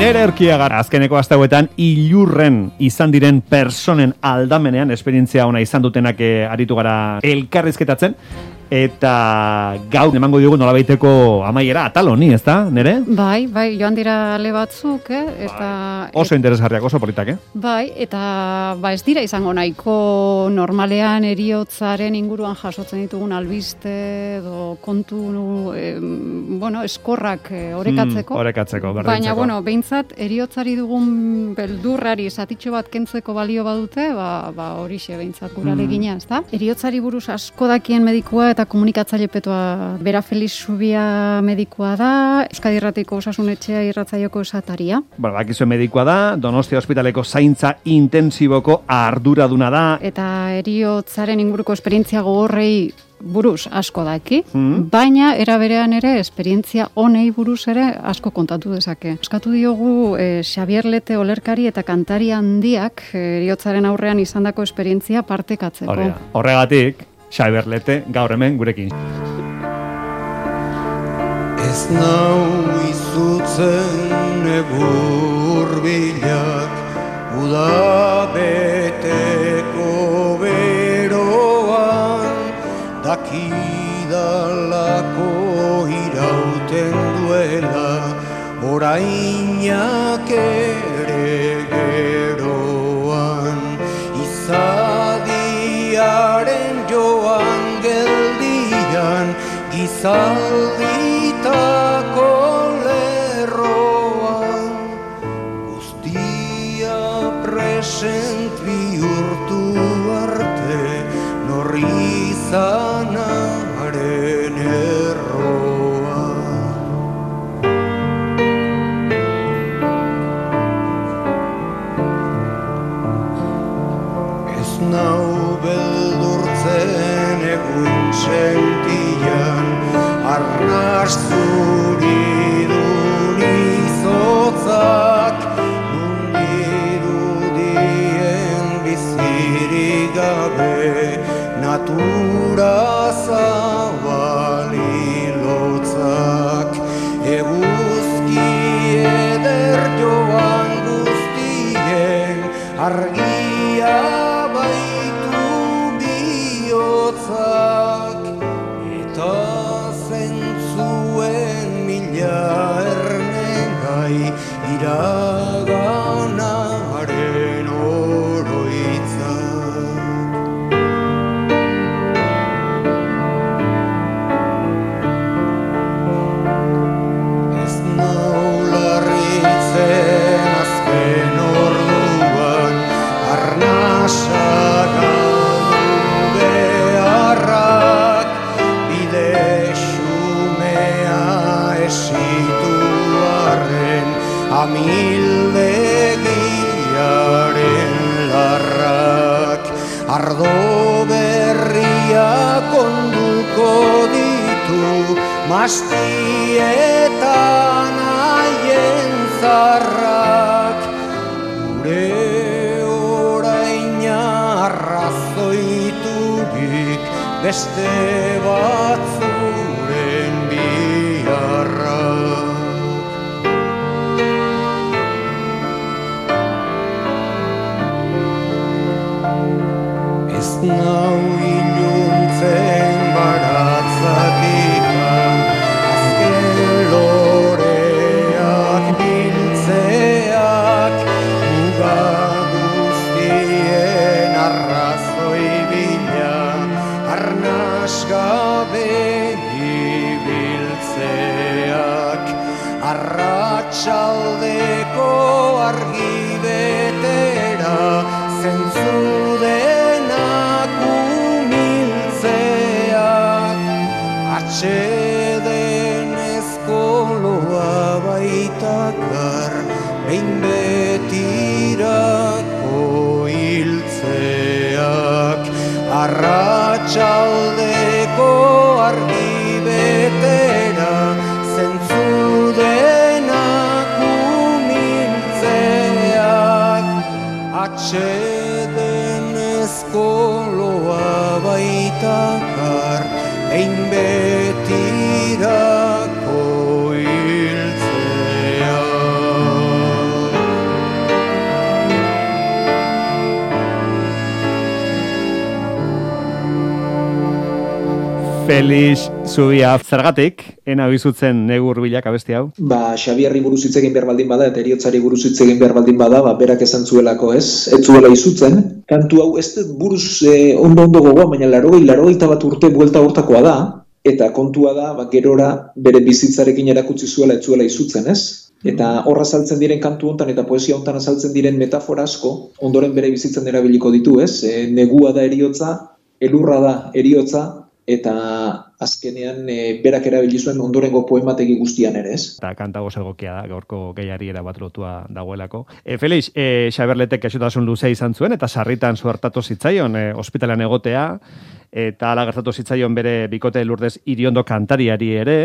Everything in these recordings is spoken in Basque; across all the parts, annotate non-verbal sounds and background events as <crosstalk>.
Nere erkiagar azkeneko astauetan ilurren izan diren personen aldamenean esperientzia ona izan dutenak eh, aritu gara elkarrizketatzen eta gaur emango diogu nolabaiteko amaiera atal honi, ez da, nere? Bai, bai, joan dira ale batzuk, eh? eta... Bai. Oso interesgarriak, oso politak, eh? Bai, eta ba ez dira izango nahiko normalean eriotzaren inguruan jasotzen ditugun albiste edo kontu, eh, bueno, eskorrak eh, orekatzeko. Hmm, orekatzeko, Baina, bueno, behintzat, eriotzari dugun beldurrari esatitxo bat kentzeko balio badute, ba, ba horixe behintzat gura hmm. legina, ez da? Eriotzari buruz asko dakien medikua eta komunikatzaile petoa bera Feliz Subia medikua da, Euskadi Irratiko Osasunetxea irratzaioko esataria. Ba, bakizue medikua da, Donostia Hospitaleko zaintza intensiboko arduraduna da. Eta eriotzaren inguruko esperientzia gogorrei buruz asko daki, mm baina era berean ere esperientzia honei buruz ere asko kontatu dezake. Eskatu diogu e, Xavier Lete olerkari eta kantari handiak eriotzaren aurrean izandako esperientzia partekatzeko. Horregatik, Xaber Lete gaur hemen gurekin. Ez nau izutzen egur bilak udabeteko beroan dakidalako irauten duela orainak solitude. stars Judah. Mastietan haien zarrak Gure oraina arrazoiturik Beste batzuren Gabe ibiltzeak Arratxaldeko argi betera Zentzudenak umiltzeak Atxeden ezkoloa baitakar Behin betirako hiltzeak Arratxaldeko argi betera Zentzudenak umiltzeak Atxeden Felix Zubia, zergatik, ena bizutzen negur bilak abesti hau? Ba, Xabierri buruz hitz egin behar baldin bada, eta eriotzari buruz hitz egin behar baldin bada, ba, berak esan zuelako, ez? Ez zuela izutzen. Kantu hau, ez dut buruz eh, ondo ondo gogoa, baina larogei, larogei bat urte buelta hortakoa da, eta kontua da, ba, gerora bere bizitzarekin erakutsi zuela ez zuela izutzen, ez? Eta horra saltzen diren kantu hontan eta poesia hontan azaltzen diren metafora asko, ondoren bere bizitzen erabiliko ditu, ez? E, negua da eriotza, elurra da eriotza, eta azkenean e, berak erabili zuen ondorengo poemategi guztian ere, ez? Eta kanta goz egokia da, gaurko gehiari bat lotua dagoelako. E, Felix, e, Xaberletek esotasun luzea izan zuen, eta sarritan zuartatu zitzaion, e, ospitalean egotea, eta ala gertatu zitzaion bere bikote lurdez iriondo kantariari ere.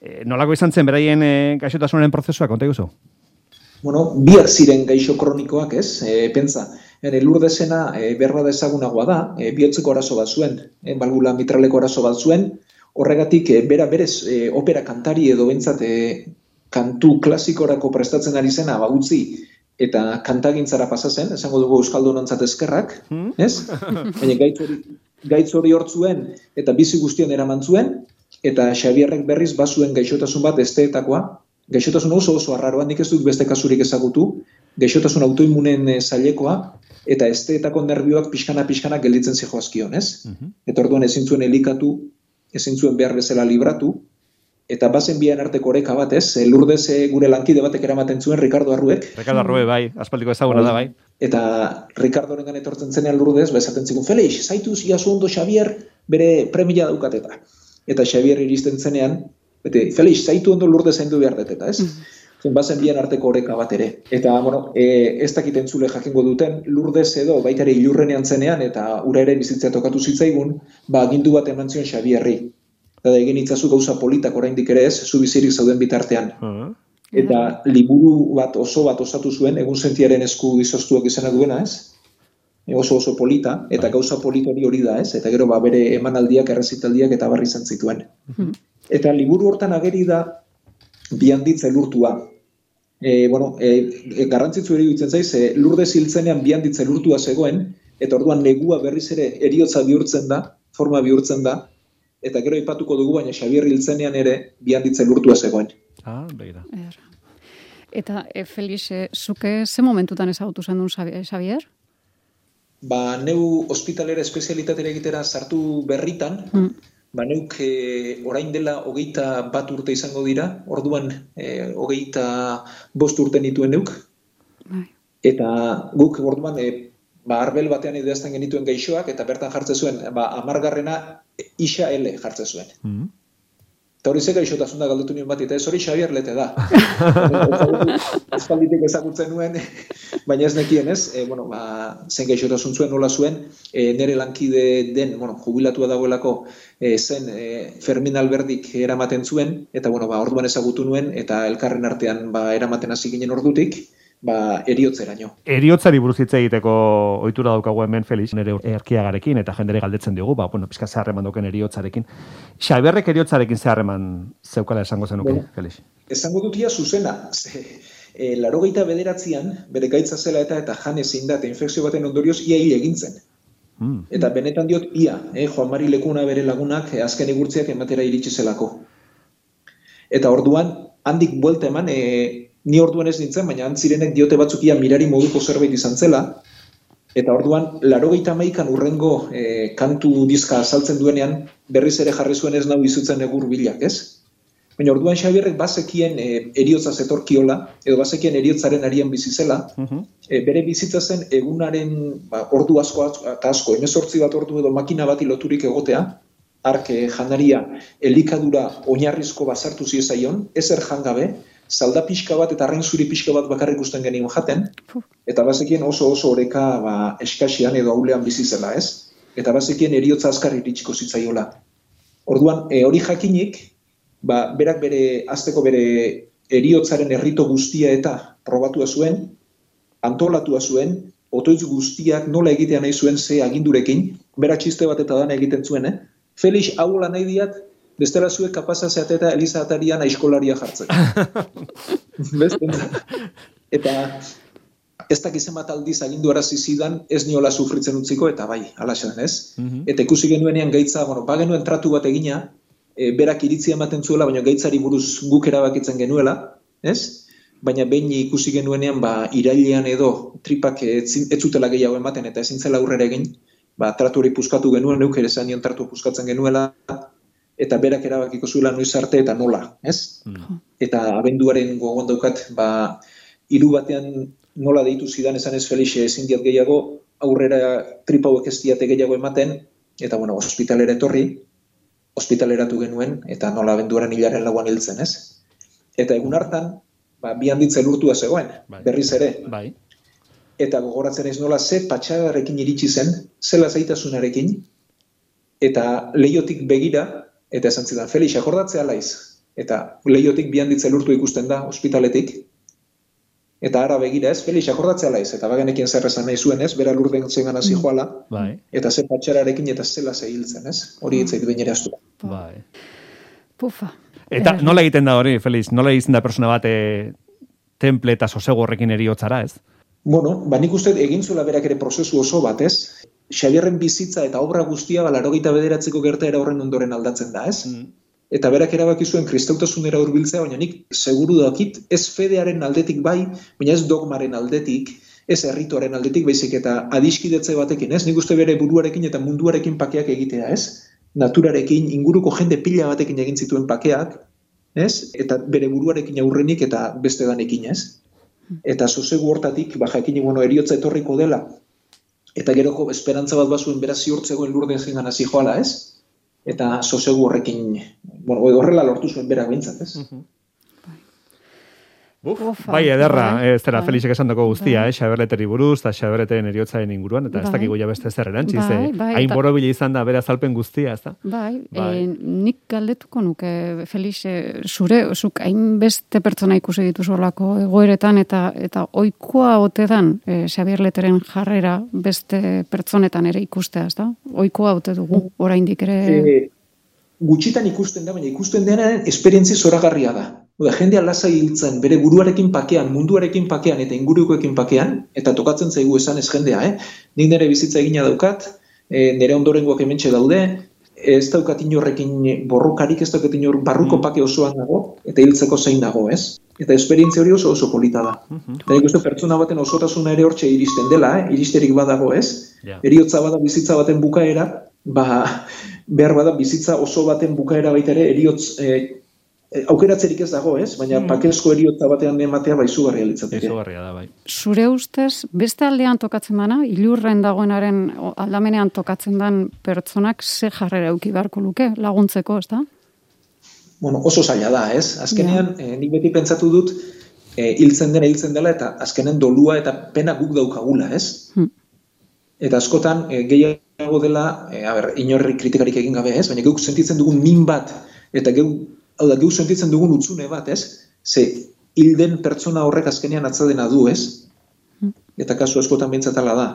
E, nolako izan zen beraien e, gaixotasunaren prozesua, konta guzu? Bueno, biak ziren gaixo kronikoak, ez? E, pentsa, ere lurdezena e, berba dezagunagoa da, e, bihotzeko arazo bat zuen, e, balgula mitraleko arazo bat zuen, horregatik e, bera berez e, opera kantari edo bentsat e, kantu klasikorako prestatzen ari zena, ba, utzi, eta kantagintzara pasa zen, esango dugu Euskaldun ontzat eskerrak, hmm? ez? Baina gaitz hori, gaitz hori hortzuen eta bizi guztien eraman zuen, eta Xabierrek berriz bazuen gaixotasun bat esteetakoa, gaixotasun oso oso arraroa, nik ez dut beste kasurik ezagutu, gaixotasun autoimunen e, zailekoa, eta esteetako nervioak pixkana-pixkana gelditzen zijoazkion, ez? Mhm. Eta orduan ezin zuen elikatu, ezin zuen behar bezala libratu, eta bazen bian arteko oreka bat, ez? E, lurdez e, gure lankide batek eramaten zuen Ricardo Arruek. Ricardo Arruek, bai, aspaldiko ezaguna da, bai. Eta Ricardo horrengan etortzen zenean lurdez, bezaten zikun, Felix, zaitu ziazu ondo Xavier bere premia daukateta. Eta Xavier iristen zenean, bete, Felix, zaitu ondo lurdez zaindu behar deteta, ez? Mm bazen bian arteko oreka bat ere. Eta, bueno, e, ez dakiten zule jakingo duten, lurdez edo baitare ilurrenean zenean, eta ura ere bizitzea tokatu zitzaigun, ba, gindu bat eman zion Xabierri eta egin itzazu gauza politak oraindik ere ez, zu bizirik zauden bitartean. Uh Eta liburu bat oso bat osatu zuen, egun sentiaren esku dizostuak izena duena ez, e, oso oso polita, eta bai. gauza polita hori da ez, eta gero ba, bere emanaldiak, errezitaldiak eta barri izan zituen. Uh Eta liburu hortan ageri da bi handitza elurtua. E, bueno, e, e, garrantzitzu eri dutzen zaiz, e, lurde ziltzenean bi handitza elurtua zegoen, eta orduan negua berriz ere eriotza bihurtzen da, forma bihurtzen da, eta gero ipatuko dugu baina Xabier hiltzenean ere bi handitzen lurtua zegoen. Ah, begira. Eta e, Felix, e, zuke ze momentutan ezagutu zen duen Xabier? Ba, neu ospitalera espezialitatera egitera sartu berritan, mm. Ba, neuk e, orain dela hogeita bat urte izango dira, orduan e, hogeita bost urte nituen neuk. Bai. Eta guk orduan e, ba, arbel batean idazten genituen geixoak, eta bertan jartzen zuen, ba, amargarrena isa L jartzen zuen. Mm -hmm. Eta hori zeka isotasun da galdutu nien bat, eta ez hori Xavier lete da. <laughs> Espalditik ezagutzen nuen, baina ez nekien ez, e, bueno, ba, zen gaixotasun zuen, nola zuen, e, nere lankide den, bueno, jubilatua dagoelako, e, zen e, Fermin Alberdik eramaten zuen, eta bueno, ba, orduan ezagutu nuen, eta elkarren artean ba, eramaten hasi ginen ordutik, ba, eriotzeraino. Eriotzari buruz hitz egiteko ohitura daukagu hemen Felix, nere erkiagarekin eta jendere galdetzen dugu, ba, bueno, pizka zeharreman doken eriotzarekin. Xaberrek eriotzarekin zeharreman zeukala esango zenuke, bueno, Felix? Esango dutia zuzena, ze, e, laro bederatzean, bere gaitza zela eta eta jane zein da, infekzio baten ondorioz, ia hil egintzen. Mm. Eta benetan diot, ia, eh, Joan Mari Lekuna bere lagunak eh, azken igurtziak ematera iritsi zelako. Eta orduan, handik buelta eman, e, ni orduan ez nintzen, baina antzirenek diote batzukia mirari moduko zerbait izan zela, eta orduan, laro gehieta maikan urrengo e, kantu dizka saltzen duenean, berriz ere jarri zuen ez nahu izutzen egur bilak, ez? Baina orduan Xabierrek bazekien e, eriotza zetorkiola, edo bazekien eriotzaren arian bizizela, uh e, bere bizitza zen egunaren ba, ordu asko eta asko, emezortzi bat ordu edo makina bat loturik egotea, arke janaria elikadura oinarrizko bazartu ziezaion, ezer jangabe, salda pixka bat eta arrain zuri pixka bat bakarrik usten genien jaten, eta bazekien oso oso oreka ba, eskasian edo aulean bizi zela, ez? Eta bazekien eriotza azkar iritsiko zitzaiola. Orduan, e, hori jakinik, ba, berak bere, azteko bere eriotzaren errito guztia eta probatua zuen, antolatua zuen, otoitz guztiak nola egitea nahi zuen ze agindurekin, berak txiste bat eta dana egiten zuen, eh? Felix, hau nahi diat, bestela zuek kapaza zeate eta Eliza Atarian aiskolaria jartzen. <laughs> eta ez dakizen bat aldiz agindu arazi zidan, ez sufritzen utziko, eta bai, ala ez. Mm -hmm. Eta ikusi genuenean gaitza, bueno, ba genuen tratu bat egina, e, berak iritzia ematen zuela, baina gaitzari buruz guk erabakitzen genuela, ez? Baina behin ikusi genuenean, ba, irailean edo tripak ez, ez zutela gehiago ematen eta ezin zela aurrera egin, ba, tratu hori puskatu genuen, neuk ere zan nion tratu puskatzen genuela, eta berak erabakiko zuela noiz arte eta nola, ez? Mm. Eta abenduaren gogoan daukat, ba, hiru batean nola deitu zidan esan ez Felixe ezin diat gehiago, aurrera tripa hauek ez diate gehiago ematen, eta bueno, ospitalera etorri, ospitaleratu genuen, eta nola abenduaren hilaren lauan hiltzen, ez? Eta egun hartan, ba, bi handitze lurtua zegoen, Bai. berriz ere, Bai. Eta gogoratzen ez nola ze patxadarekin iritsi zen, ze lasaitasunarekin, eta leiotik begira, eta esan zidan, Felix, akordatzea laiz. Eta leiotik bi handitze lurtu ikusten da, ospitaletik, eta ara begira ez, Felix, akordatzea laiz. Eta bagenekin zer esan nahi zuen ez, bera lurden zengan hasi joala, Bai. eta ze patxararekin eta zela zehiltzen ez. Hori hitzait behin ere astu. Bai. Pufa. Eta Eh, nola egiten da hori, Feliz? Nola egiten da persona bat e, temple eta sosego horrekin eriotzara, ez? Bueno, ba nik uste egin zuela berak ere prozesu oso bat, ez? Xabierren bizitza eta obra guztia ba, larogeita bederatzeko gertaera horren ondoren aldatzen da, ez? Eta berak erabaki zuen kristautasunera hurbiltzea, baina nik seguru dakit ez fedearen aldetik bai, baina ez dogmaren aldetik, ez errituaren aldetik, baizik eta adiskidetze batekin, ez? Nik uste bere buruarekin eta munduarekin pakeak egitea, ez? Naturarekin, inguruko jende pila batekin egin zituen pakeak, ez? Eta bere buruarekin aurrenik eta beste danekin, ez? Eta sosegu hortatik, ba, jakin, bueno, eriotza etorriko dela, eta geroko esperantza bat bazuen bera ziurtzegoen lurden zengan hasi joala, ez? Eta sosegu horrekin, bueno, horrela lortu zuen berak behintzat, ez? Ufa, Bai, ederra, bai, ez dara bai. Felixek esan dako guztia, Bai. eh? Xaberleteri buruz, eta Xaberleten eriotzaren inguruan, eta ez Bai. dakigu ja beste zer erantziz, Bai, eh? bai, Hain eta- borobile izan da bere azalpen guztia, ez da? Bai, Bai. E, nik galdetuko nuke, Felix, e, zure, zuk hainbeste pertsona ikusi dituzu horlako egoeretan, eta eta oikoa ote dan e, Xabier Leteren jarrera beste pertsonetan ere ikustea, ez da? Oikoa ote dugu, oraindik ere... E, gutxitan ikusten da, baina ikusten denaren esperientzi zoragarria da. Oda, jendea lasai hiltzen, bere buruarekin pakean, munduarekin pakean eta ingurukoekin pakean, eta tokatzen zaigu esan ez jendea, eh? Nik nire bizitza egina daukat, e, nire ondorengoak hementxe daude, ez daukat inorrekin borrokarik, ez daukat inor barruko pake osoan dago, eta hiltzeko zein dago, ez? Eta esperientzia hori oso oso polita da. Eta nik uste pertsona baten osotasuna ere hortxe iristen dela, eh? iristerik badago, ez? Ja. Eriotza bada bizitza baten bukaera, ba, behar bada bizitza oso baten bukaera baita ere, eriotz, e, e, aukeratzerik ez dago, ez? Baina pakezko eriotza batean ematea ba izugarria litzateke. Izugarria da, bai. Zure ustez, beste aldean tokatzen dana, ilurren dagoenaren aldamenean tokatzen dan pertsonak ze jarrera euki beharko luke laguntzeko, ez da? Bueno, oso zaila da, ez? Azkenean, eh, nik beti pentsatu dut, eh, hiltzen dena hiltzen dela, eta azkenen dolua eta pena guk daukagula, ez? Hmm. Eta askotan, eh, gehiago dela, eh, a ber, inorri kritikarik egin gabe, ez? Baina geuk sentitzen dugun min bat, eta geu, hau da, geuk sentitzen dugun utzune bat, ez? Ze, hilden pertsona horrek azkenean atzadena du, ez? Eta kasu askotan bintzatala da.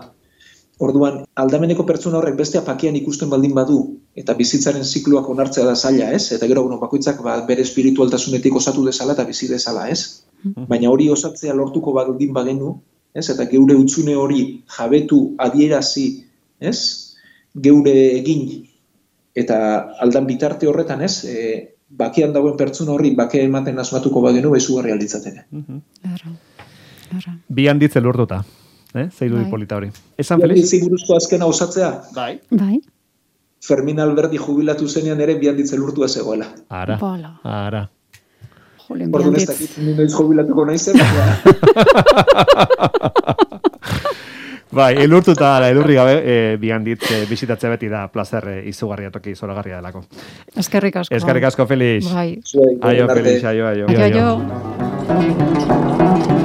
Orduan, aldameneko pertsona horrek bestea pakean ikusten baldin badu, eta bizitzaren zikloak onartzea da zaila, ez? Eta gero, bueno, bakoitzak ba, bere espiritualtasunetik osatu dezala eta bizi dezala, ez? Baina hori osatzea lortuko baldin bagenu, ez? Eta geure utzune hori jabetu adierazi, ez? Geure egin eta aldan bitarte horretan, ez? E, bakean dagoen pertsona horri bake ematen asmatuko bagenu bezugarria litzateke. Erra, erra. Bi handitze lurtuta, eh? Zeiru Bai. polita hori. Esan, Bialdi Felix? buruzko azkena osatzea, Bai. Bai, Fermin Alberdi jubilatu zenean ere bi handitze lurtua zegoela. Ara, Bala. ara. jolen Orduan ez dakit ni noiz jubilatuko naizen, <laughs> Bai, elurtuta da, elurri gabe, e, bi handit e, bisitatzea beti da placer e, izugarria toki zoragarria delako. Eskerrik asko. Eskarrik asko, Felix. Bai. Aio. Felix, aio, aio. Aio, aio.